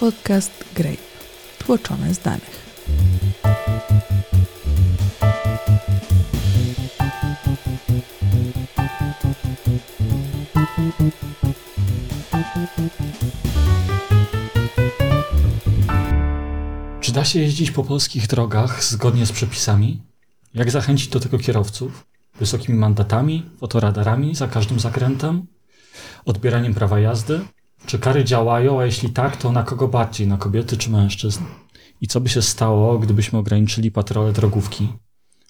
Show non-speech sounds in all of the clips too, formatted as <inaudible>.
podcast Grape, tłoczone z danych. Czy da się jeździć po polskich drogach zgodnie z przepisami? Jak zachęcić do tego kierowców? Wysokimi mandatami, fotoradarami za każdym zakrętem? Odbieraniem prawa jazdy? Czy kary działają, a jeśli tak, to na kogo bardziej? Na kobiety czy mężczyzn? I co by się stało, gdybyśmy ograniczyli patrole drogówki?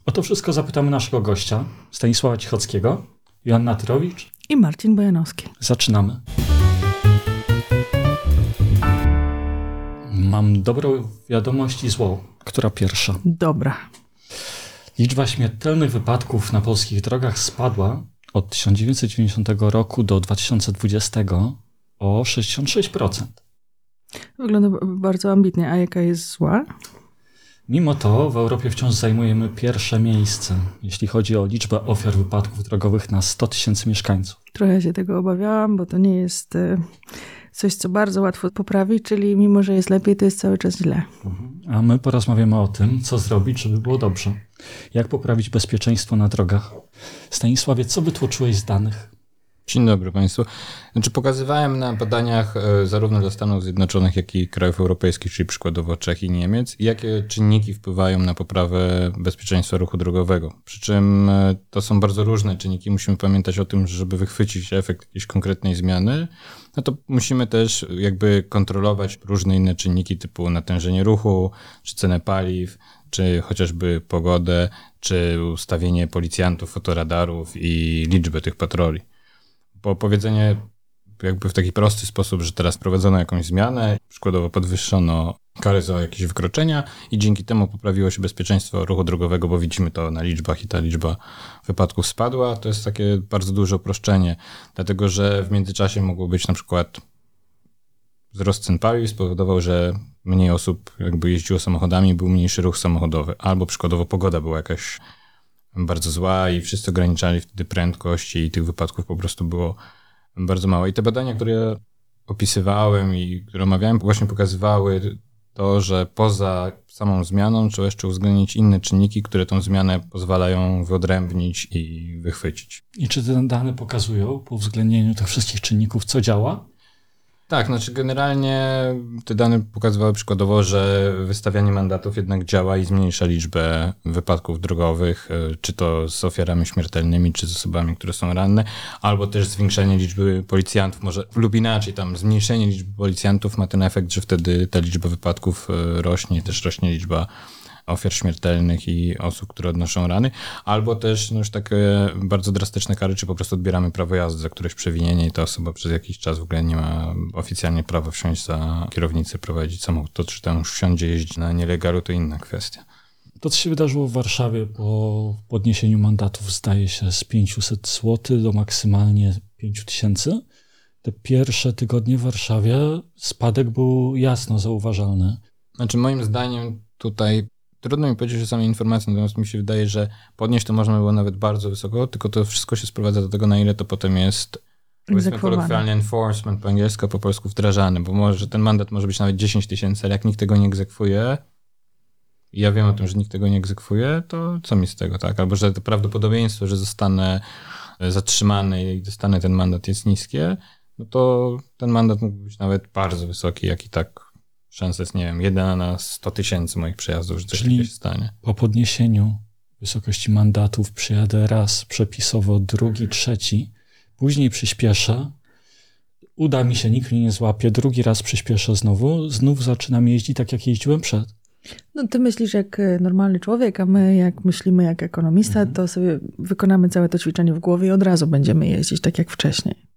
O to wszystko zapytamy naszego gościa, Stanisława Cichockiego, Joanna Tyrowicz. I Marcin Bojanowski. Zaczynamy. Mam dobrą wiadomość i złą. Która pierwsza? Dobra. Liczba śmiertelnych wypadków na polskich drogach spadła od 1990 roku do 2020 o 66%. Wygląda bardzo ambitnie. A jaka jest zła? Mimo to w Europie wciąż zajmujemy pierwsze miejsce, jeśli chodzi o liczbę ofiar wypadków drogowych na 100 tysięcy mieszkańców. Trochę się tego obawiałam, bo to nie jest e, coś, co bardzo łatwo poprawić, czyli mimo, że jest lepiej, to jest cały czas źle. A my porozmawiamy o tym, co zrobić, żeby było dobrze. Jak poprawić bezpieczeństwo na drogach. Stanisławie, co wytłoczyłeś z danych? Dzień dobry Państwu. Znaczy pokazywałem na badaniach e, zarówno dla Stanów Zjednoczonych, jak i krajów europejskich, czyli przykładowo Czech i Niemiec, jakie czynniki wpływają na poprawę bezpieczeństwa ruchu drogowego. Przy czym e, to są bardzo różne czynniki. Musimy pamiętać o tym, że żeby wychwycić efekt jakiejś konkretnej zmiany, no to musimy też jakby kontrolować różne inne czynniki typu natężenie ruchu, czy cenę paliw, czy chociażby pogodę, czy ustawienie policjantów, fotoradarów i liczbę tych patroli bo powiedzenie jakby w taki prosty sposób, że teraz prowadzono jakąś zmianę, przykładowo podwyższono kary za jakieś wykroczenia i dzięki temu poprawiło się bezpieczeństwo ruchu drogowego, bo widzimy to na liczbach i ta liczba wypadków spadła, to jest takie bardzo duże uproszczenie, dlatego że w międzyczasie mogło być na przykład wzrost cen paliw spowodował, że mniej osób jakby jeździło samochodami, był mniejszy ruch samochodowy, albo przykładowo pogoda była jakaś bardzo zła i wszyscy ograniczali wtedy prędkość i tych wypadków po prostu było bardzo mało. I te badania, które opisywałem i które omawiałem, właśnie pokazywały to, że poza samą zmianą trzeba jeszcze uwzględnić inne czynniki, które tą zmianę pozwalają wyodrębnić i wychwycić. I czy te dane pokazują po uwzględnieniu tych wszystkich czynników, co działa? Tak, znaczy generalnie te dane pokazywały przykładowo, że wystawianie mandatów jednak działa i zmniejsza liczbę wypadków drogowych, y, czy to z ofiarami śmiertelnymi, czy z osobami, które są ranne, albo też zwiększenie liczby policjantów, może lub inaczej, tam zmniejszenie liczby policjantów ma ten efekt, że wtedy ta liczba wypadków y, rośnie, też rośnie liczba ofiar śmiertelnych i osób, które odnoszą rany, albo też no już takie bardzo drastyczne kary, czy po prostu odbieramy prawo jazdy za któreś przewinienie i ta osoba przez jakiś czas w ogóle nie ma oficjalnie prawa wsiąść za kierownicę, prowadzić samochód. To czy tam już wsiądzie jeździć na nielegalu, to inna kwestia. To, co się wydarzyło w Warszawie po podniesieniu mandatów, zdaje się, z 500 zł do maksymalnie 5000. Te pierwsze tygodnie w Warszawie spadek był jasno zauważalny. Znaczy moim zdaniem tutaj Trudno mi powiedzieć, że same informacje, natomiast mi się wydaje, że podnieść to można było nawet bardzo wysoko, tylko to wszystko się sprowadza do tego, na ile to potem jest powiedzmy kolokwialnie enforcement po angielsku, po polsku wdrażany, bo może ten mandat może być nawet 10 tysięcy, ale jak nikt tego nie egzekwuje, i ja wiem o tym, że nikt tego nie egzekwuje, to co mi z tego, tak? Albo że to prawdopodobieństwo, że zostanę zatrzymany i dostanę ten mandat jest niskie, no to ten mandat mógł być nawet bardzo wysoki, jak i tak szansa jest, nie wiem, jedna na 100 tysięcy moich przejazdów, że coś Czyli się stanie. Po podniesieniu wysokości mandatów przyjadę raz przepisowo, drugi, trzeci, później przyspieszę, uda mi się, nikt mnie nie złapie, drugi raz przyspieszę znowu, znów zaczynam jeździć tak, jak jeździłem przed. No ty myślisz jak normalny człowiek, a my jak myślimy jak ekonomista, mhm. to sobie wykonamy całe to ćwiczenie w głowie i od razu będziemy jeździć tak jak wcześniej.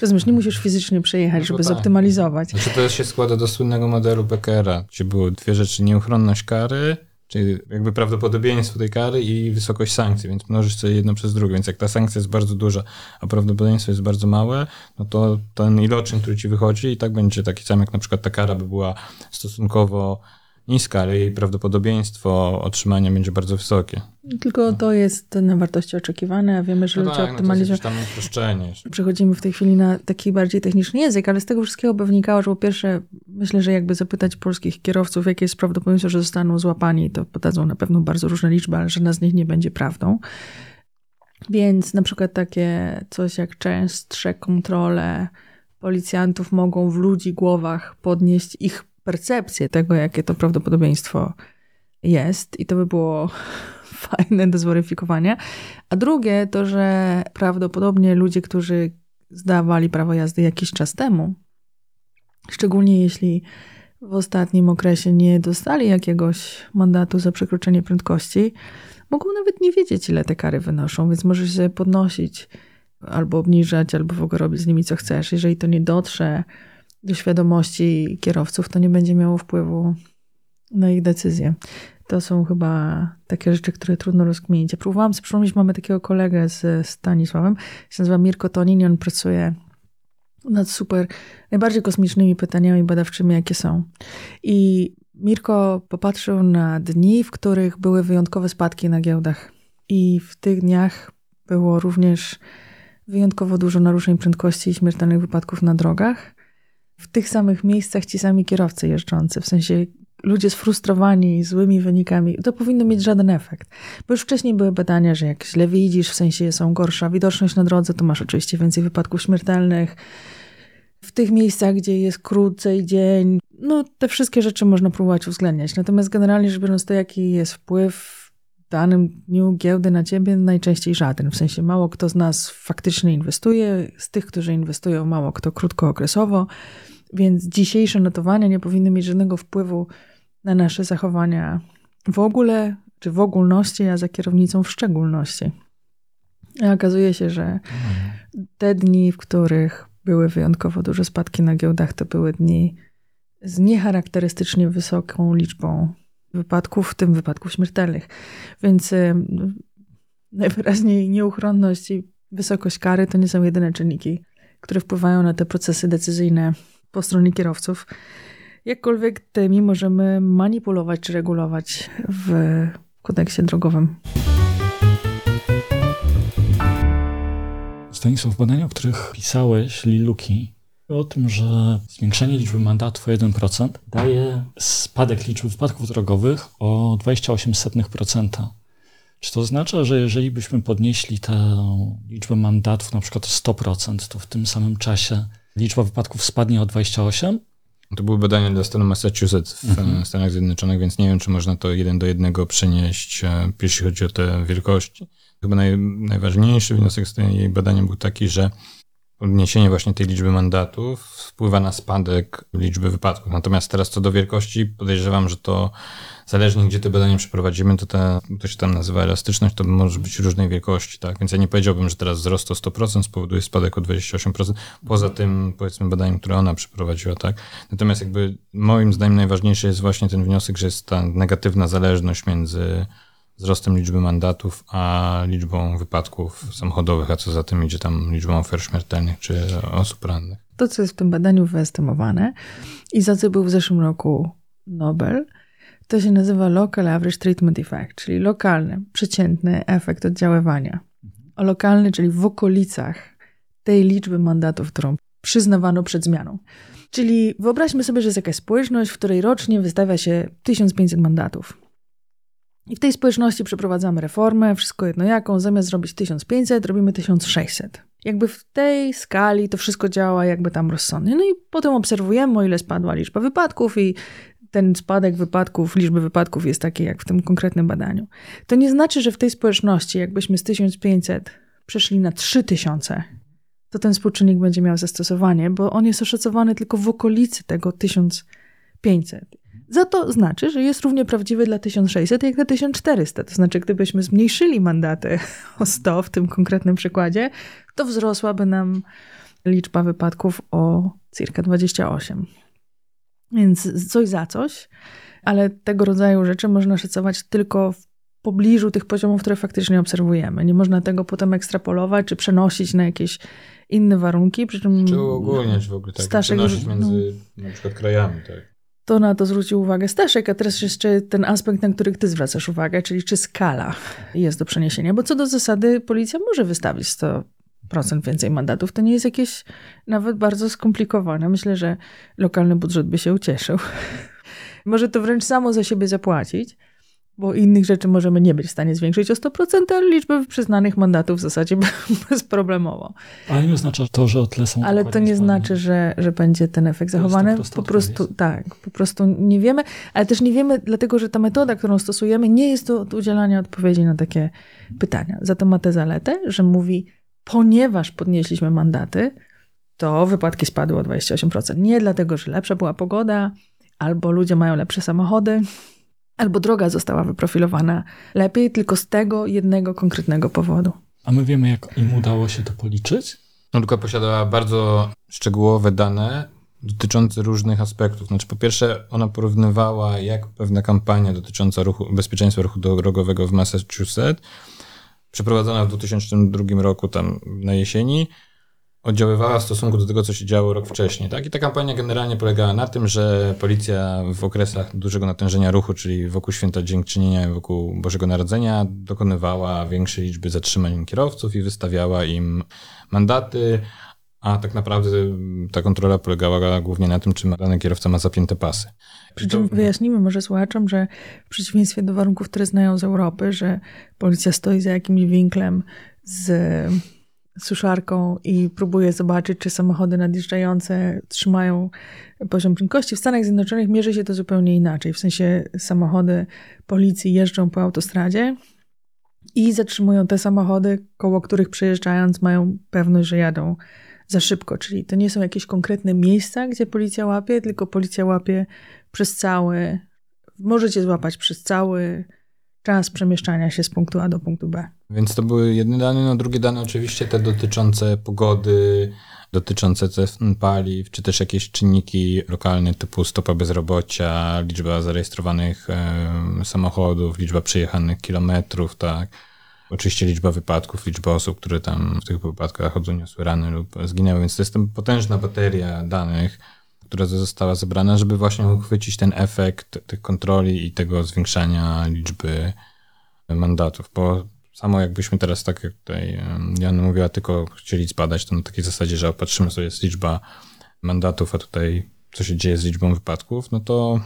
Rozumiesz, nie musisz fizycznie przejechać, no żeby tak. zoptymalizować. Znaczy to się składa do słynnego modelu Beckera, gdzie były dwie rzeczy, nieuchronność kary, czyli jakby prawdopodobieństwo tej kary i wysokość sankcji, więc mnożysz sobie jedno przez drugie, więc jak ta sankcja jest bardzo duża, a prawdopodobieństwo jest bardzo małe, no to ten iloczyn, który ci wychodzi i tak będzie taki sam, jak na przykład ta kara by była stosunkowo niska, ale jej prawdopodobieństwo otrzymania będzie bardzo wysokie. Tylko to jest na wartości oczekiwane, a wiemy, że no ludzie tak, optymalizują. No to jest tam uproszczenie. Przechodzimy w tej chwili na taki bardziej techniczny język, ale z tego wszystkiego by wynikało, że po pierwsze myślę, że jakby zapytać polskich kierowców, jakie jest prawdopodobieństwo, że zostaną złapani, to podadzą na pewno bardzo różne liczby, ale żadna z nich nie będzie prawdą. Więc na przykład takie coś jak częstsze kontrole policjantów mogą w ludzi głowach podnieść ich percepcję tego, jakie to prawdopodobieństwo jest, i to by było <laughs> fajne do zweryfikowania. A drugie to, że prawdopodobnie ludzie, którzy zdawali prawo jazdy jakiś czas temu, szczególnie jeśli w ostatnim okresie nie dostali jakiegoś mandatu za przekroczenie prędkości, mogą nawet nie wiedzieć, ile te kary wynoszą, więc możesz się podnosić albo obniżać, albo w ogóle robić z nimi co chcesz. Jeżeli to nie dotrze do świadomości kierowców, to nie będzie miało wpływu na ich decyzje. To są chyba takie rzeczy, które trudno rozkminić. Ja próbowałam sobie przypomnieć, mamy takiego kolegę z Stanisławem, się nazywa Mirko Tonin i on pracuje nad super, najbardziej kosmicznymi pytaniami badawczymi, jakie są. I Mirko popatrzył na dni, w których były wyjątkowe spadki na giełdach. I w tych dniach było również wyjątkowo dużo naruszeń prędkości i śmiertelnych wypadków na drogach. W tych samych miejscach ci sami kierowcy jeżdżący, w sensie ludzie sfrustrowani złymi wynikami, to powinno mieć żaden efekt. Bo już wcześniej były badania, że jak źle widzisz, w sensie są gorsza widoczność na drodze, to masz oczywiście więcej wypadków śmiertelnych. W tych miejscach, gdzie jest krócej dzień, no te wszystkie rzeczy można próbować uwzględniać. Natomiast generalnie rzecz biorąc, to jaki jest wpływ danym dniu giełdy na ciebie, najczęściej żaden. W sensie mało kto z nas faktycznie inwestuje, z tych, którzy inwestują, mało kto krótkookresowo. Więc dzisiejsze notowania nie powinny mieć żadnego wpływu na nasze zachowania w ogóle, czy w ogólności, a za kierownicą w szczególności. A okazuje się, że te dni, w których były wyjątkowo duże spadki na giełdach, to były dni z niecharakterystycznie wysoką liczbą wypadków, w tym wypadków śmiertelnych. Więc y, najwyraźniej nieuchronność i wysokość kary to nie są jedyne czynniki, które wpływają na te procesy decyzyjne po stronie kierowców. Jakkolwiek tymi możemy manipulować czy regulować w kodeksie drogowym. Stanisław, w badaniu, o których pisałeś, Liluki, o tym, że zwiększenie liczby mandatów o 1% daje spadek liczby wypadków drogowych o 28%. Czy to oznacza, że jeżeli byśmy podnieśli tę liczbę mandatów na przykład o 100%, to w tym samym czasie liczba wypadków spadnie o 28%? To były badania dla stanu Massachusetts w mhm. Stanach Zjednoczonych, więc nie wiem, czy można to jeden do jednego przenieść, e, jeśli chodzi o te wielkości. Chyba naj, najważniejszy wniosek z tej badania był taki, że podniesienie właśnie tej liczby mandatów wpływa na spadek liczby wypadków. Natomiast teraz co do wielkości, podejrzewam, że to zależnie gdzie te badania przeprowadzimy, to ta, to się tam nazywa elastyczność, to może być różnej wielkości, tak? Więc ja nie powiedziałbym, że teraz wzrost o 100% spowoduje spadek o 28%, poza tym, powiedzmy, badaniem, które ona przeprowadziła, tak? Natomiast jakby moim zdaniem najważniejszy jest właśnie ten wniosek, że jest ta negatywna zależność między wzrostem liczby mandatów, a liczbą wypadków samochodowych, a co za tym idzie tam liczbą ofiar śmiertelnych czy osób rannych. To, co jest w tym badaniu wyestymowane i za co był w zeszłym roku Nobel, to się nazywa Local Average Treatment Effect, czyli lokalny, przeciętny efekt oddziaływania. O lokalny, czyli w okolicach tej liczby mandatów, którą przyznawano przed zmianą. Czyli wyobraźmy sobie, że jest jakaś społeczność, w której rocznie wystawia się 1500 mandatów. I w tej społeczności przeprowadzamy reformę, wszystko jedno jaką, zamiast zrobić 1500, robimy 1600. Jakby w tej skali to wszystko działa jakby tam rozsądnie. No i potem obserwujemy, o ile spadła liczba wypadków i ten spadek wypadków, liczby wypadków jest taki jak w tym konkretnym badaniu. To nie znaczy, że w tej społeczności, jakbyśmy z 1500 przeszli na 3000, to ten współczynnik będzie miał zastosowanie, bo on jest oszacowany tylko w okolicy tego 1500. Za to znaczy, że jest równie prawdziwy dla 1600 jak dla 1400. To znaczy, gdybyśmy zmniejszyli mandaty o 100 w tym konkretnym przykładzie, to wzrosłaby nam liczba wypadków o cirka 28. Więc coś za coś, ale tego rodzaju rzeczy można szacować tylko w pobliżu tych poziomów, które faktycznie obserwujemy. Nie można tego potem ekstrapolować czy przenosić na jakieś inne warunki. Przy czym czy uogólniać w ogóle, tak? Staszek, przenosić między no, na przykład krajami, tak? To na to zwrócił uwagę Staszek, a teraz jeszcze ten aspekt, na który ty zwracasz uwagę, czyli czy skala jest do przeniesienia. Bo co do zasady policja może wystawić 100 więcej mandatów. To nie jest jakieś nawet bardzo skomplikowane. Myślę, że lokalny budżet by się ucieszył. <laughs> Może to wręcz samo za siebie zapłacić, bo innych rzeczy możemy nie być w stanie zwiększyć o 100%, ale liczbę przyznanych mandatów w zasadzie <laughs> bezproblemowo. Ale nie oznacza to, że o tyle są Ale to nie znaczy, że, że będzie ten efekt zachowany. Po prostu tak, po prostu nie wiemy, ale też nie wiemy, dlatego że ta metoda, którą stosujemy, nie jest do, do udzielania odpowiedzi na takie pytania. Za to ma tę zaletę, że mówi, ponieważ podnieśliśmy mandaty, to wypadki spadły o 28%. Nie dlatego, że lepsza była pogoda, albo ludzie mają lepsze samochody, albo droga została wyprofilowana lepiej, tylko z tego jednego konkretnego powodu. A my wiemy, jak im udało się to policzyć? Nurka posiadała bardzo szczegółowe dane dotyczące różnych aspektów. Znaczy, po pierwsze, ona porównywała, jak pewna kampania dotycząca ruchu, bezpieczeństwa ruchu drogowego w Massachusetts, przeprowadzona w 2002 roku, tam na jesieni, oddziaływała w stosunku do tego, co się działo rok wcześniej. Tak? I ta kampania generalnie polegała na tym, że policja w okresach dużego natężenia ruchu, czyli wokół Święta Dziękczynienia i wokół Bożego Narodzenia, dokonywała większej liczby zatrzymań kierowców i wystawiała im mandaty, a tak naprawdę ta kontrola polegała głównie na tym, czy dany kierowca ma zapięte pasy. Przy czym wyjaśnimy może słuchaczom, że w przeciwieństwie do warunków, które znają z Europy, że policja stoi za jakimś winklem z suszarką i próbuje zobaczyć, czy samochody nadjeżdżające trzymają poziom prędkości. W Stanach Zjednoczonych mierzy się to zupełnie inaczej. W sensie samochody policji jeżdżą po autostradzie i zatrzymują te samochody, koło których przejeżdżając mają pewność, że jadą za szybko. Czyli to nie są jakieś konkretne miejsca, gdzie policja łapie, tylko policja łapie przez cały, możecie złapać przez cały czas przemieszczania się z punktu A do punktu B. Więc to były jedne dane, no drugie dane oczywiście te dotyczące pogody, dotyczące cen paliw, czy też jakieś czynniki lokalne typu stopa bezrobocia, liczba zarejestrowanych samochodów, liczba przejechanych kilometrów, tak. Oczywiście liczba wypadków, liczba osób, które tam w tych wypadkach odniosły rany lub zginęły, więc to jest potężna bateria danych, która została zebrana, żeby właśnie uchwycić ten efekt tych kontroli i tego zwiększania liczby mandatów. Bo samo jakbyśmy teraz, tak jak tutaj Jan mówiła, tylko chcieli zbadać to na takiej zasadzie, że opatrzymy sobie jest liczba mandatów, a tutaj co się dzieje z liczbą wypadków, no to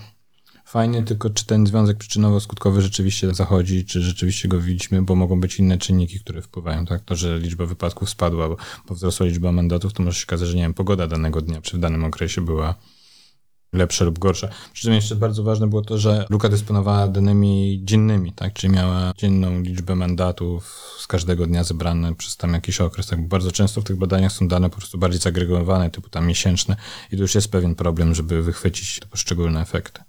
fajnie, tylko czy ten związek przyczynowo-skutkowy rzeczywiście zachodzi, czy rzeczywiście go widzimy, bo mogą być inne czynniki, które wpływają, tak? To, że liczba wypadków spadła, bo, bo wzrosła liczba mandatów, to może się okazać, że nie wiem, pogoda danego dnia, czy w danym okresie była lepsza lub gorsza. Przy czym jeszcze bardzo ważne było to, że Luka dysponowała danymi dziennymi, tak? Czyli miała dzienną liczbę mandatów z każdego dnia zebrane przez tam jakiś okres. Tak? Bardzo często w tych badaniach są dane po prostu bardziej zagregowane, typu tam miesięczne i to już jest pewien problem, żeby wychwycić poszczególne efekty.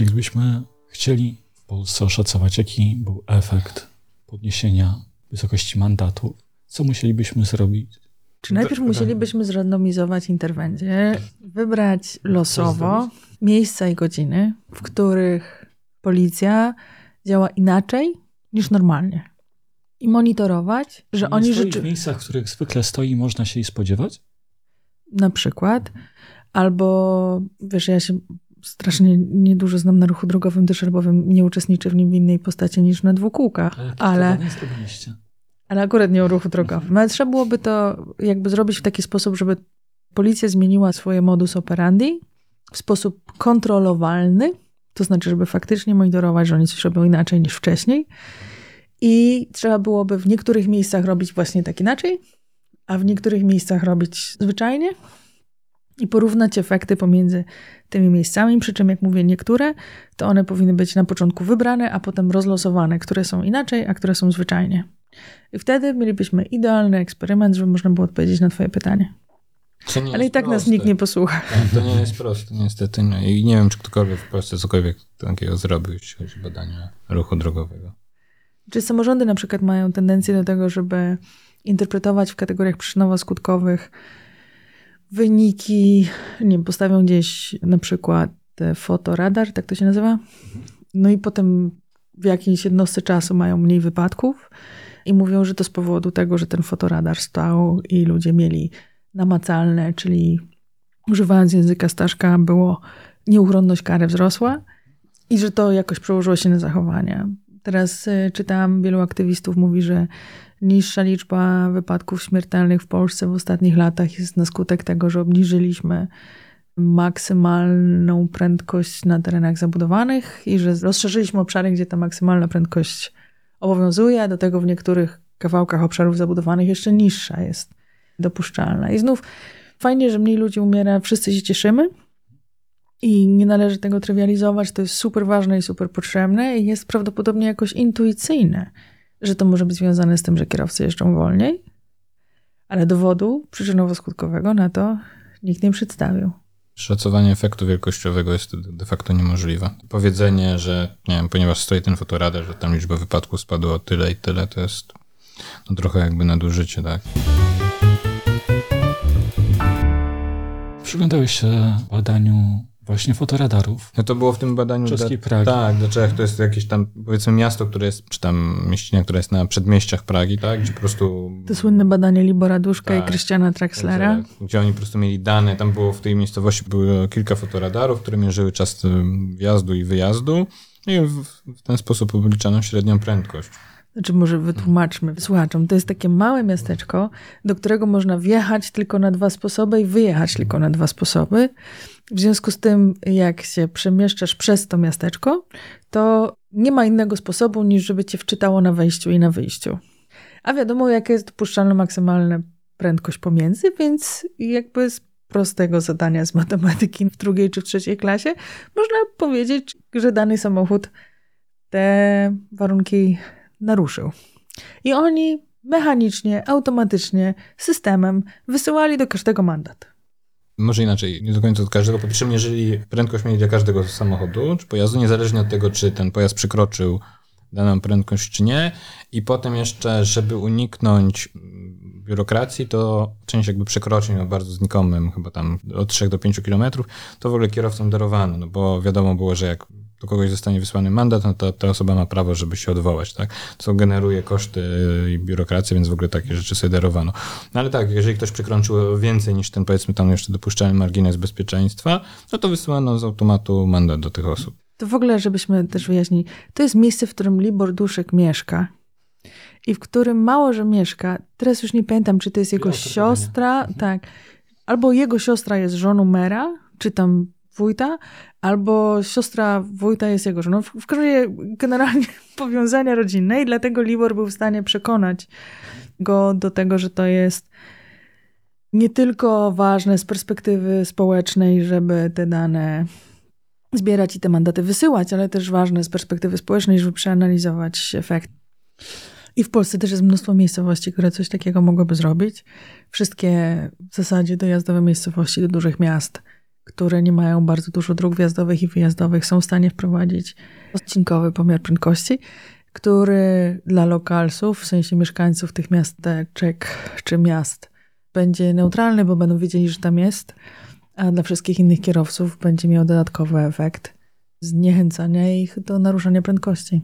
Czyli gdybyśmy chcieli w Polsce oszacować, jaki był efekt podniesienia wysokości mandatu, co musielibyśmy zrobić? Czy najpierw musielibyśmy zrandomizować interwencję, wybrać losowo miejsca i godziny, w których policja działa inaczej niż normalnie. I monitorować, że Nie oni rzeczywiście. w miejscach, w których zwykle stoi, można się jej spodziewać? Na przykład. Albo, wiesz, ja się strasznie niedużo znam na ruchu drogowym dyszerbowym, nie uczestniczę w nim w innej postaci niż na dwukółkach. Ale, ale, ale akurat nie o ruchu drogowym. Ale trzeba byłoby to jakby zrobić w taki sposób, żeby policja zmieniła swoje modus operandi w sposób kontrolowalny, to znaczy, żeby faktycznie monitorować, że oni coś robią inaczej niż wcześniej. I trzeba byłoby w niektórych miejscach robić właśnie tak inaczej, a w niektórych miejscach robić zwyczajnie i porównać efekty pomiędzy tymi miejscami, przy czym jak mówię niektóre, to one powinny być na początku wybrane, a potem rozlosowane, które są inaczej, a które są zwyczajnie. I wtedy mielibyśmy idealny eksperyment, żeby można było odpowiedzieć na twoje pytanie. Ale i tak proste. nas nikt nie posłucha. To nie jest proste, niestety. No I nie wiem, czy ktokolwiek w Polsce cokolwiek takiego zrobił, jeśli chodzi o badania ruchu drogowego. Czy samorządy na przykład mają tendencję do tego, żeby interpretować w kategoriach przyczynowo-skutkowych wyniki, nie wiem, postawią gdzieś na przykład fotoradar, tak to się nazywa? No i potem w jakiejś jednostce czasu mają mniej wypadków i mówią, że to z powodu tego, że ten fotoradar stał i ludzie mieli namacalne, czyli używając języka Staszka, było nieuchronność kary wzrosła i że to jakoś przełożyło się na zachowanie. Teraz y, czytałam, wielu aktywistów mówi, że niższa liczba wypadków śmiertelnych w Polsce w ostatnich latach jest na skutek tego, że obniżyliśmy maksymalną prędkość na terenach zabudowanych i że rozszerzyliśmy obszary, gdzie ta maksymalna prędkość obowiązuje, do tego w niektórych kawałkach obszarów zabudowanych jeszcze niższa jest dopuszczalna. I znów fajnie, że mniej ludzi umiera, wszyscy się cieszymy i nie należy tego trywializować, to jest super ważne i super potrzebne i jest prawdopodobnie jakoś intuicyjne, że to może być związane z tym, że kierowcy jeżdżą wolniej, ale dowodu przyczynowo-skutkowego na to nikt nie przedstawił. Szacowanie efektu wielkościowego jest de facto niemożliwe. Powiedzenie, że nie wiem, ponieważ stoi ten fotoradar, że tam liczba wypadków spadła o tyle i tyle, to jest no, trochę jakby nadużycie, tak? Przyglądałeś się badaniu właśnie fotoradarów. No to było w tym badaniu Czeskiej Pragi. Tak, do Czech to jest jakieś tam, powiedzmy, miasto, które jest, czy tam mieścina, która jest na przedmieściach Pragi, tak? Gdzie po prostu... To słynne badanie Libora Duszka Tak. i Krystiana Traxlera. Gdzie, gdzie oni po prostu mieli dane, tam było w tej miejscowości było kilka fotoradarów, które mierzyły czas wjazdu i wyjazdu i w, w ten sposób obliczano średnią prędkość. Znaczy, może wytłumaczmy słuchaczom. To jest takie małe miasteczko, do którego można wjechać tylko na dwa sposoby i wyjechać tylko na dwa sposoby. W związku z tym, jak się przemieszczasz przez to miasteczko, to nie ma innego sposobu, niż żeby cię wczytało na wejściu i na wyjściu. A wiadomo, jaka jest dopuszczalna maksymalna prędkość pomiędzy, więc jakby z prostego zadania z matematyki w drugiej czy w trzeciej klasie można powiedzieć, że dany samochód te warunki naruszył. I oni mechanicznie, automatycznie, systemem wysyłali do każdego mandat. Może inaczej, nie do końca od każdego. Po pierwsze, prędkość mieli dla każdego samochodu czy pojazdu, niezależnie od tego, czy ten pojazd przekroczył daną prędkość, czy nie. I potem jeszcze, żeby uniknąć mm, biurokracji, to część jakby przekroczeń o bardzo znikomym, chyba tam od 3 do 5 kilometrów, to w ogóle kierowcom darowano, no bo wiadomo było, że jak do kogoś zostanie wysłany mandat, no to ta osoba ma prawo, żeby się odwołać, tak? Co generuje koszty i biurokrację, więc w ogóle takie rzeczy sobie darowano. No ale tak, jeżeli ktoś przekroczył więcej niż ten, powiedzmy, tam jeszcze dopuszczalny margines bezpieczeństwa, no to wysyłano z automatu mandat do tych osób. To w ogóle, żebyśmy też wyjaśnili, to jest miejsce, w którym Libor Duszek mieszka i w którym mało, że mieszka. Teraz już nie pamiętam, czy to jest jego siostra, tak. Albo jego siostra jest żoną mera, czy tam wójta, albo siostra wójta jest jego żoną. W, w każdym razie generalnie <laughs> powiązania rodzinne i dlatego Libor był w stanie przekonać go do tego, że to jest nie tylko ważne z perspektywy społecznej, żeby te dane zbierać i te mandaty wysyłać, ale też ważne z perspektywy społecznej, żeby przeanalizować efekt. I w Polsce też jest mnóstwo miejscowości, które coś takiego mogłyby zrobić. Wszystkie w zasadzie dojazdowe miejscowości do dużych miast, które nie mają bardzo dużo dróg wjazdowych i wyjazdowych, są w stanie wprowadzić odcinkowy pomiar prędkości, który dla lokalsów, w sensie mieszkańców tych miasteczek czy miast, będzie neutralny, bo będą wiedzieli, że tam jest, a dla wszystkich innych kierowców będzie miał dodatkowy efekt zniechęcania ich do naruszania prędkości.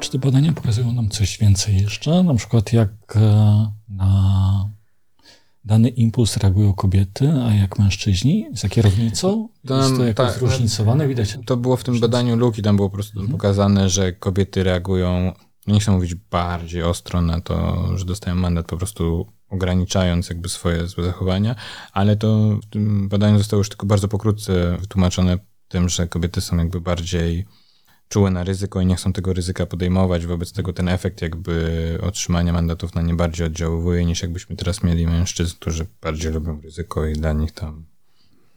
Czy te badania pokazują nam coś więcej jeszcze? Na przykład jak e, na dany impuls reagują kobiety, a jak mężczyźni za kierownicą? Tam, Jest to jakoś tak, zróżnicowane? Widać? To było w tym badaniu Luki, tam było po prostu pokazane, że kobiety reagują, nie chcę mówić bardziej ostro na to, że dostają mandat po prostu ograniczając jakby swoje złe zachowania, ale to w tym badaniu zostało już tylko bardzo pokrótce wytłumaczone tym, że kobiety są jakby bardziej czułe na ryzyko i nie chcą tego ryzyka podejmować, wobec tego ten efekt jakby otrzymania mandatów na nie bardziej oddziaływuje niż jakbyśmy teraz mieli mężczyzn, którzy bardziej lubią ryzyko i dla nich tam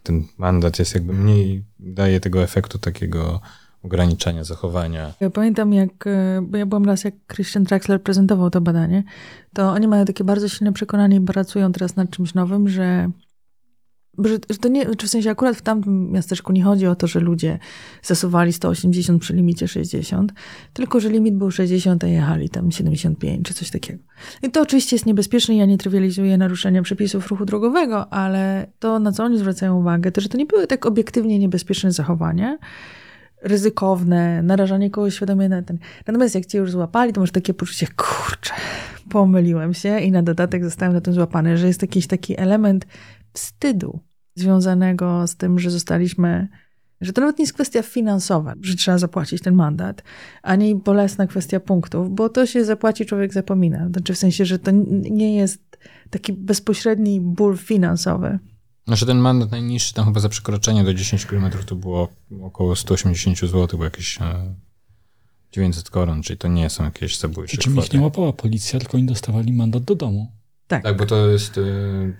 ten mandat jest jakby mniej, daje tego efektu takiego ograniczania zachowania. Ja pamiętam, jak, e, bo ja byłam raz, jak Christian Traxler prezentował to badanie, to oni mają takie bardzo silne przekonanie i pracują teraz nad czymś nowym, że, że, że to nie, czy w sensie akurat w tamtym miasteczku nie chodzi o to, że ludzie zasuwali 180 przy limicie 60, tylko że limit był 60, a jechali tam 75 czy coś takiego. I to oczywiście jest niebezpieczne, ja nie trywializuję naruszenia przepisów ruchu drogowego, ale to, na co oni zwracają uwagę, to że to nie były tak obiektywnie niebezpieczne zachowania, ryzykowne, narażanie kogoś świadomie na ten. Natomiast jak cię już złapali, to masz takie poczucie, kurczę, pomyliłem się i na dodatek zostałem na tym złapany, że jest jakiś taki element wstydu związanego z tym, że zostaliśmy Że to nawet nie jest kwestia finansowa, że trzeba zapłacić ten mandat, ani bolesna kwestia punktów, bo to się zapłaci, człowiek zapomina. Znaczy w sensie, że to nie jest taki bezpośredni ból finansowy. Znaczy ten mandat najniższy, tam chyba za przekroczenie do 10 km to było około 180 zł, bo jakieś 900 e, koron, czyli to nie są jakieś zabójcze Czyli ich nie łapała policja, tylko oni dostawali mandat do domu. Tak. tak, bo to jest, e,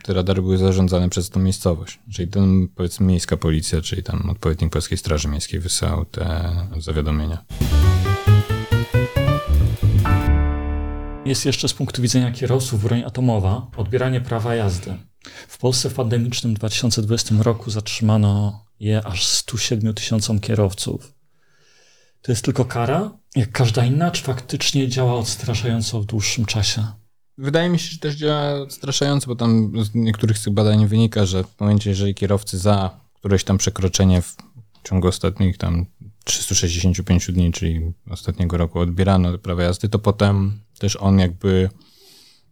te radary były zarządzane przez tą miejscowość. Czyli ten, powiedzmy, miejska policja, czyli tam odpowiednik Polskiej Straży Miejskiej wysyłał te zawiadomienia. Jest jeszcze z punktu widzenia kierowców broń atomowa odbieranie prawa jazdy. W Polsce w pandemicznym 2020 roku zatrzymano je aż 107 tysiącom kierowców. To jest tylko kara, jak każda inna, czy faktycznie działa odstraszająco w dłuższym czasie? Wydaje mi się, że też działa odstraszająco, bo tam z niektórych z tych badań wynika, że w momencie, jeżeli kierowcy za któreś tam przekroczenie w ciągu ostatnich tam 365 dni, czyli ostatniego roku odbierano prawo jazdy, to potem też on jakby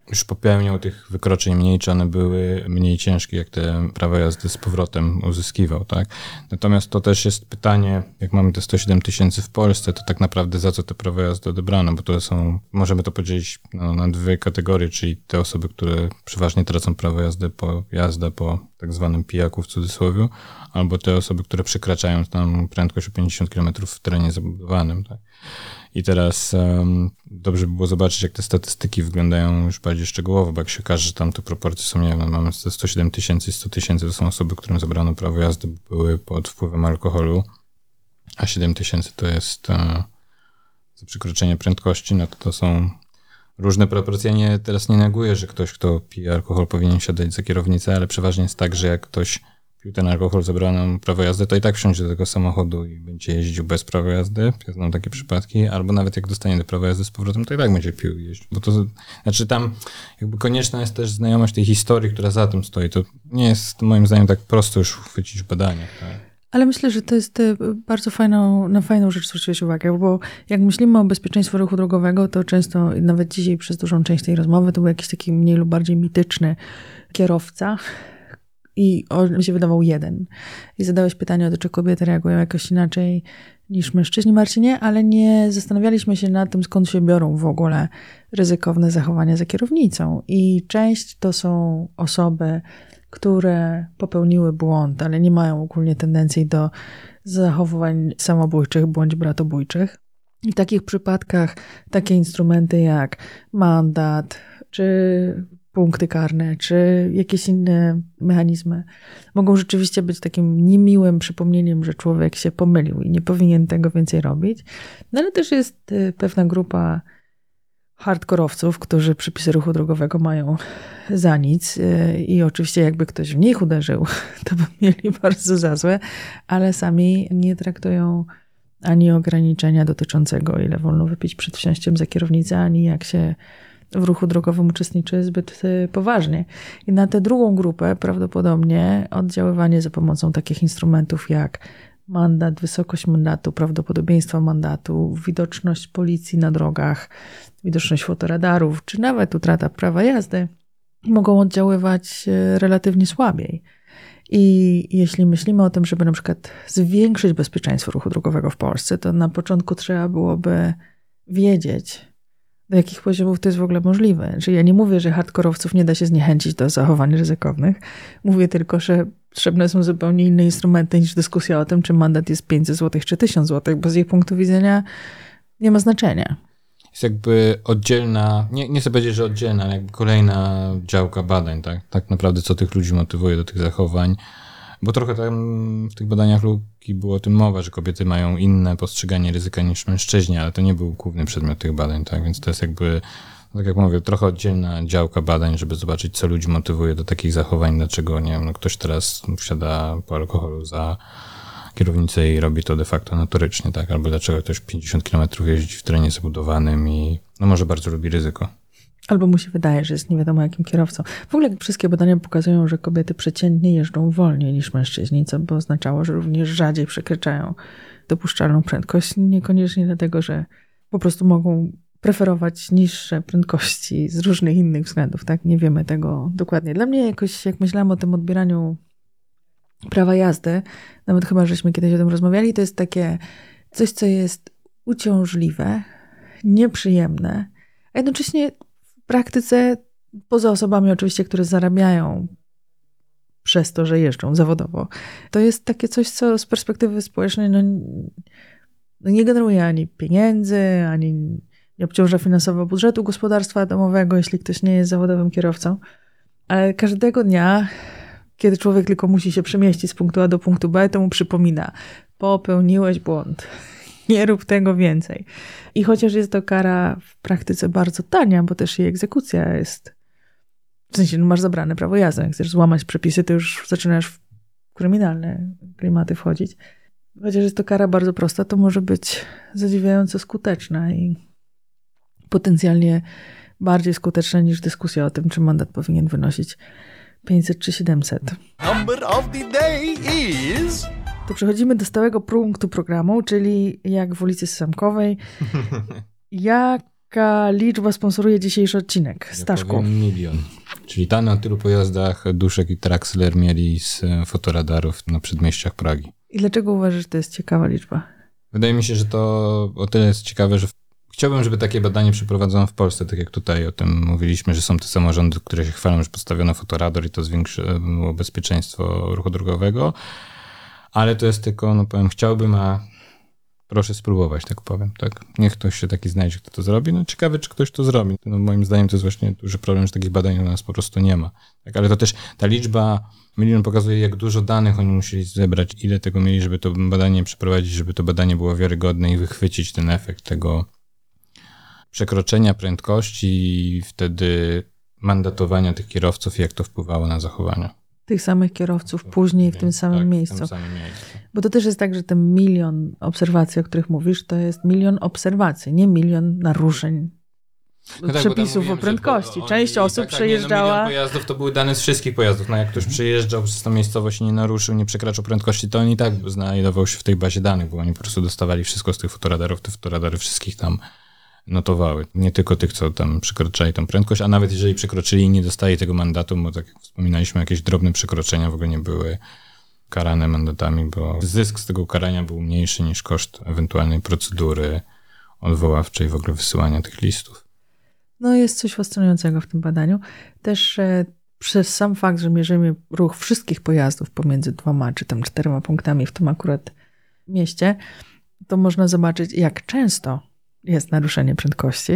już popełniał tych wykroczeń mniej, czy one były mniej ciężkie, jak te prawa jazdy z powrotem uzyskiwał, tak? Natomiast to też jest pytanie, jak mamy te 107 tysięcy w Polsce, to tak naprawdę za co te prawa jazdy odebrano, bo to są, możemy to podzielić no, na dwie kategorie, czyli te osoby, które przeważnie tracą prawo jazdy po jazdę po tak zwanym pijaku w cudzysłowie, albo te osoby, które przekraczają tam prędkość o 50 km w terenie zabudowanym, tak? I teraz um, dobrze by było zobaczyć, jak te statystyki wyglądają już bardziej szczegółowo, bo jak się okaże, że tam te proporcje są, nie wiem, mamy 107 tysięcy i 100 tysięcy, to są osoby, którym zabrano prawo jazdy, były pod wpływem alkoholu, a 7 tysięcy to jest uh, za przekroczenie prędkości, no to to są różne proporcje. Nie, teraz nie neguję, że ktoś, kto pije alkohol powinien siadać za kierownicę, ale przeważnie jest tak, że jak ktoś pił ten alkohol, zabrano prawo jazdy, to i tak wsiądzie do tego samochodu i będzie jeździł bez prawa jazdy. Ja znam takie przypadki. Albo nawet jak dostanie do prawa jazdy z powrotem, to i tak będzie pił i jeździł. Bo to, znaczy tam jakby konieczna jest też znajomość tej historii, która za tym stoi. To nie jest moim zdaniem tak prosto już chwycić w badaniach. Tak? Ale myślę, że to jest e, bardzo fajną, na fajną rzecz zwróciłeś uwagę, bo jak myślimy o bezpieczeństwie ruchu drogowego, to często, nawet dzisiaj przez dużą część tej rozmowy, to był jakiś taki mniej lub bardziej mityczny kierowca, i on się wydawał jeden. I zadałeś pytanie o to, czy kobiety reagują jakoś inaczej niż mężczyźni, Marcinie, ale nie zastanawialiśmy się nad tym, skąd się biorą w ogóle ryzykowne zachowania za kierownicą. I część to są osoby, które popełniły błąd, ale nie mają ogólnie tendencji do zachowań samobójczych bądź bratobójczych. I w takich przypadkach takie instrumenty jak mandat, czy punkty karne, czy jakieś inne mechanizmy mogą rzeczywiście być takim niemiłym przypomnieniem, że człowiek się pomylił i nie powinien tego więcej robić. No ale też jest y, pewna grupa hardkorowców, którzy przepisy ruchu drogowego mają za nic y, i oczywiście jakby ktoś w nich uderzył, <laughs> to by mieli bardzo za złe, ale sami nie traktują ani ograniczenia dotyczącego ile wolno wypić przed wsiąściem za kierownicę, ani jak się w ruchu drogowym uczestniczy zbyt y, poważnie. I na tę drugą grupę prawdopodobnie oddziaływanie za pomocą takich instrumentów jak mandat, wysokość mandatu, prawdopodobieństwo mandatu, widoczność policji na drogach, widoczność fotoradarów, czy nawet utrata prawa jazdy mogą oddziaływać y, relatywnie słabiej. I jeśli myślimy o tym, żeby na przykład zwiększyć bezpieczeństwo ruchu drogowego w Polsce, to na początku trzeba byłoby wiedzieć, do jakich poziomów to jest w ogóle możliwe. Czyli ja nie mówię, że hardkorowców nie da się zniechęcić do zachowań ryzykownych. Mówię tylko, że potrzebne są zupełnie inne instrumenty niż dyskusja o tym, czy mandat jest 500 zł czy 1000 zł, bo z ich punktu widzenia nie ma znaczenia. Jest jakby oddzielna, nie, nie chcę powiedzieć, że oddzielna, ale jakby kolejna działka badań, tak? Tak naprawdę, co tych ludzi motywuje do tych zachowań bo trochę tam w tych badaniach Luki było o tym mowa, że kobiety mają inne postrzeganie ryzyka niż mężczyźni, ale to nie był główny przedmiot tych badań, tak? Więc to jest jakby, tak jak mówię, trochę oddzielna działka badań, żeby zobaczyć, co ludzi motywuje do takich zachowań, dlaczego, nie wiem, no ktoś teraz wsiada po alkoholu za kierownicę i robi to de facto notorycznie, tak? Albo dlaczego ktoś 50 km jeździ w terenie zabudowanym i no może bardzo lubi ryzyko. Albo mu się wydaje, że jest nie wiadomo jakim kierowcą. W ogóle wszystkie badania pokazują, że kobiety przeciętnie jeżdżą wolniej niż mężczyźni, co by oznaczało, że również rzadziej przekraczają dopuszczalną prędkość. Niekoniecznie dlatego, że po prostu mogą preferować niższe prędkości z różnych innych względów, tak? Nie wiemy tego dokładnie. Dla mnie jakoś, jak myślałam o tym odbieraniu prawa jazdy, nawet chyba żeśmy kiedyś o tym rozmawiali, to jest takie coś, co jest uciążliwe, nieprzyjemne, a jednocześnie praktyce, poza osobami oczywiście, które zarabiają przez to, że jeżdżą zawodowo, to jest takie coś, co z perspektywy społecznej no, no nie generuje ani pieniędzy, ani nie obciąża finansowo budżetu gospodarstwa domowego, jeśli ktoś nie jest zawodowym kierowcą. Ale każdego dnia, kiedy człowiek tylko musi się przemieścić z punktu A do punktu B, to mu przypomina: popełniłeś błąd, nie rób tego więcej. I chociaż jest to kara w praktyce bardzo tania, bo też jej egzekucja jest. W sensie, no masz zabrane prawo jazdy. Jak chcesz złamać przepisy, to już zaczynasz w kryminalne klimaty wchodzić. Chociaż jest to kara bardzo prosta, to może być zadziwiająco skuteczna i potencjalnie bardziej skuteczna niż dyskusja o tym, czy mandat powinien wynosić 500 czy 700. Number of the day is... To przechodzimy do stałego punktu programu, czyli jak w ulicy Samkowej. <laughs> Jaka liczba sponsoruje dzisiejszy odcinek? Staszku. Ja milion. Czyli ta na tylu pojazdach Duszek i Traxler mieli z fotoradarów na przedmieściach Pragi. I dlaczego uważasz, że to jest ciekawa liczba? Wydaje mi się, że to o tyle jest ciekawe, że chciałbym, żeby takie badanie przeprowadzono w Polsce, tak jak tutaj o tym mówiliśmy, że są te samorządy, które się chwalą, że postawiono fotoradar i to zwiększyło bezpieczeństwo ruchu drogowego, ale to jest tylko, no powiem, chciałbym, a proszę spróbować, tak powiem, tak? Niech ktoś się taki znajdzie, kto to zrobi. No ciekawe, czy ktoś to zrobi. No, moim zdaniem to jest właśnie duży problem, że takich badań u nas po prostu nie ma. Tak? Ale to też ta liczba milion pokazuje, jak dużo danych oni musieli zebrać, ile tego mieli, żeby to badanie przeprowadzić, żeby to badanie było wiarygodne i wychwycić ten efekt tego przekroczenia prędkości i wtedy mandatowania tych kierowców, jak to wpływało na zachowania tych samych kierowców później w tym samym tak, miejscu. W tym samym miejscu. Bo to też jest tak, że ten milion obserwacji, o których mówisz, to jest milion obserwacji, nie milion naruszeń no tak, przepisów o prędkości. Część osób tak, przejeżdżała. Tak, nie, no pojazdów to były dane z wszystkich pojazdów. No jak ktoś przejeżdżał przez tą miejscowość i nie naruszył, nie przekraczał prędkości, to on i tak znajdował się w tej bazie danych, bo oni po prostu dostawali wszystko z tych fotoradarów, te fotoradary wszystkich tam notowały. Nie tylko tych, co tam przekroczali tą prędkość, a nawet jeżeli przekroczyli i nie dostali tego mandatu, bo tak jak wspominaliśmy, jakieś drobne przekroczenia w ogóle nie były karane mandatami, bo zysk z tego karania był mniejszy niż koszt ewentualnej procedury odwoławczej, w ogóle wysyłania tych listów. No jest coś fascynującego w tym badaniu. Też e, przez sam fakt, że mierzymy ruch wszystkich pojazdów pomiędzy dwoma czy tam czterema punktami w tym akurat mieście, to można zobaczyć, jak często jest naruszenie prędkości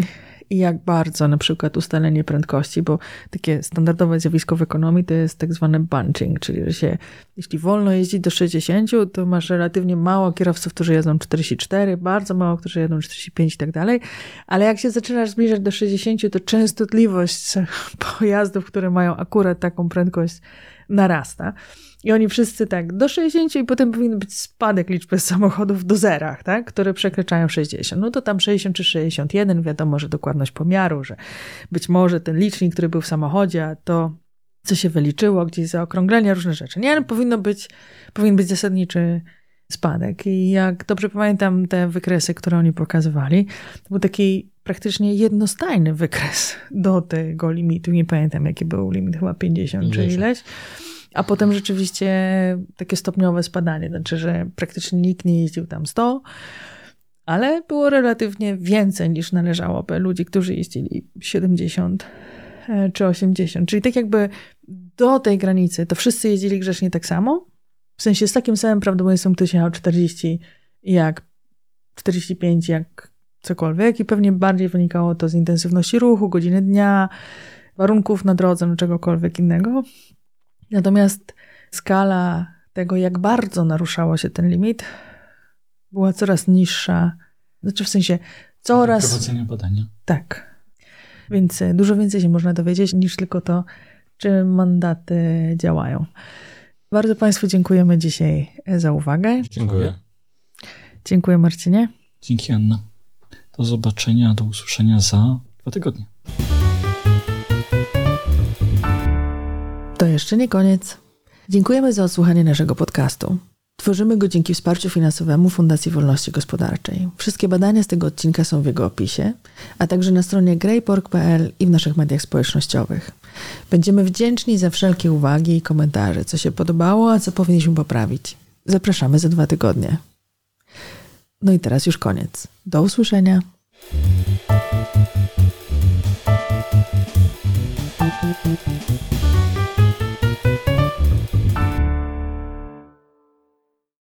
i jak bardzo na przykład ustalenie prędkości, bo takie standardowe zjawisko w ekonomii to jest tak zwany bunching, czyli że się, jeśli wolno jeździć do 60, to masz relatywnie mało kierowców, którzy jedzą 44, bardzo mało, którzy jedą 45 i tak dalej, ale jak się zaczynasz zbliżać do 60, to częstotliwość <laughs> pojazdów, które mają akurat taką prędkość narasta. I oni wszyscy tak do 60 i potem powinien być spadek liczby samochodów do zerach, tak, które przekraczają 60. No to tam 60 czy 61, wiadomo, że dokładność pomiaru, że być może ten licznik, który był w samochodzie, to co się wyliczyło, gdzieś zaokrąglenia, różne rzeczy. Nie, ale powinno być, powinien być zasadniczy spadek. I jak dobrze pamiętam te wykresy, które oni pokazywali, to był taki praktycznie jednostajny wykres do tego limitu. Nie pamiętam, jaki był limit, chyba 50, 50. czy ileś. A potem rzeczywiście takie stopniowe spadanie, znaczy, że praktycznie nikt nie jeździł tam 100, ale było relatywnie więcej niż należałoby ludzi, którzy jeździli 70 e, czy 80. Czyli tak jakby do tej granicy to wszyscy jeździli grzecznie tak samo, w sensie z takim samym prawdopodobieństwem ktoś jechał 40 jak 45 jak cokolwiek i pewnie bardziej wynikało to z intensywności ruchu, godziny dnia, warunków na drodze, no czegokolwiek innego. Natomiast skala tego, jak bardzo naruszało się ten limit, była coraz niższa. Znaczy w sensie coraz. Prowadzenia badania. Tak. Więc e, dużo więcej się można dowiedzieć niż tylko to, czy mandaty działają. Bardzo Państwu dziękujemy dzisiaj e, za uwagę. Dziękuję. Dziękuję Marcinie. Dzięki Anna. Do zobaczenia, do usłyszenia za dwa tygodnie. To jeszcze nie koniec. Dziękujemy za odsłuchanie naszego podcastu. Tworzymy go dzięki wsparciu finansowemu Fundacji Wolności Gospodarczej. Wszystkie badania z tego odcinka są w jego opisie, a także na stronie greypork.pl i w naszych mediach społecznościowych. Będziemy wdzięczni za wszelkie uwagi i komentarze, co się podobało, a co powinniśmy poprawić. Zapraszamy za dwa tygodnie. No i teraz już koniec. Do usłyszenia.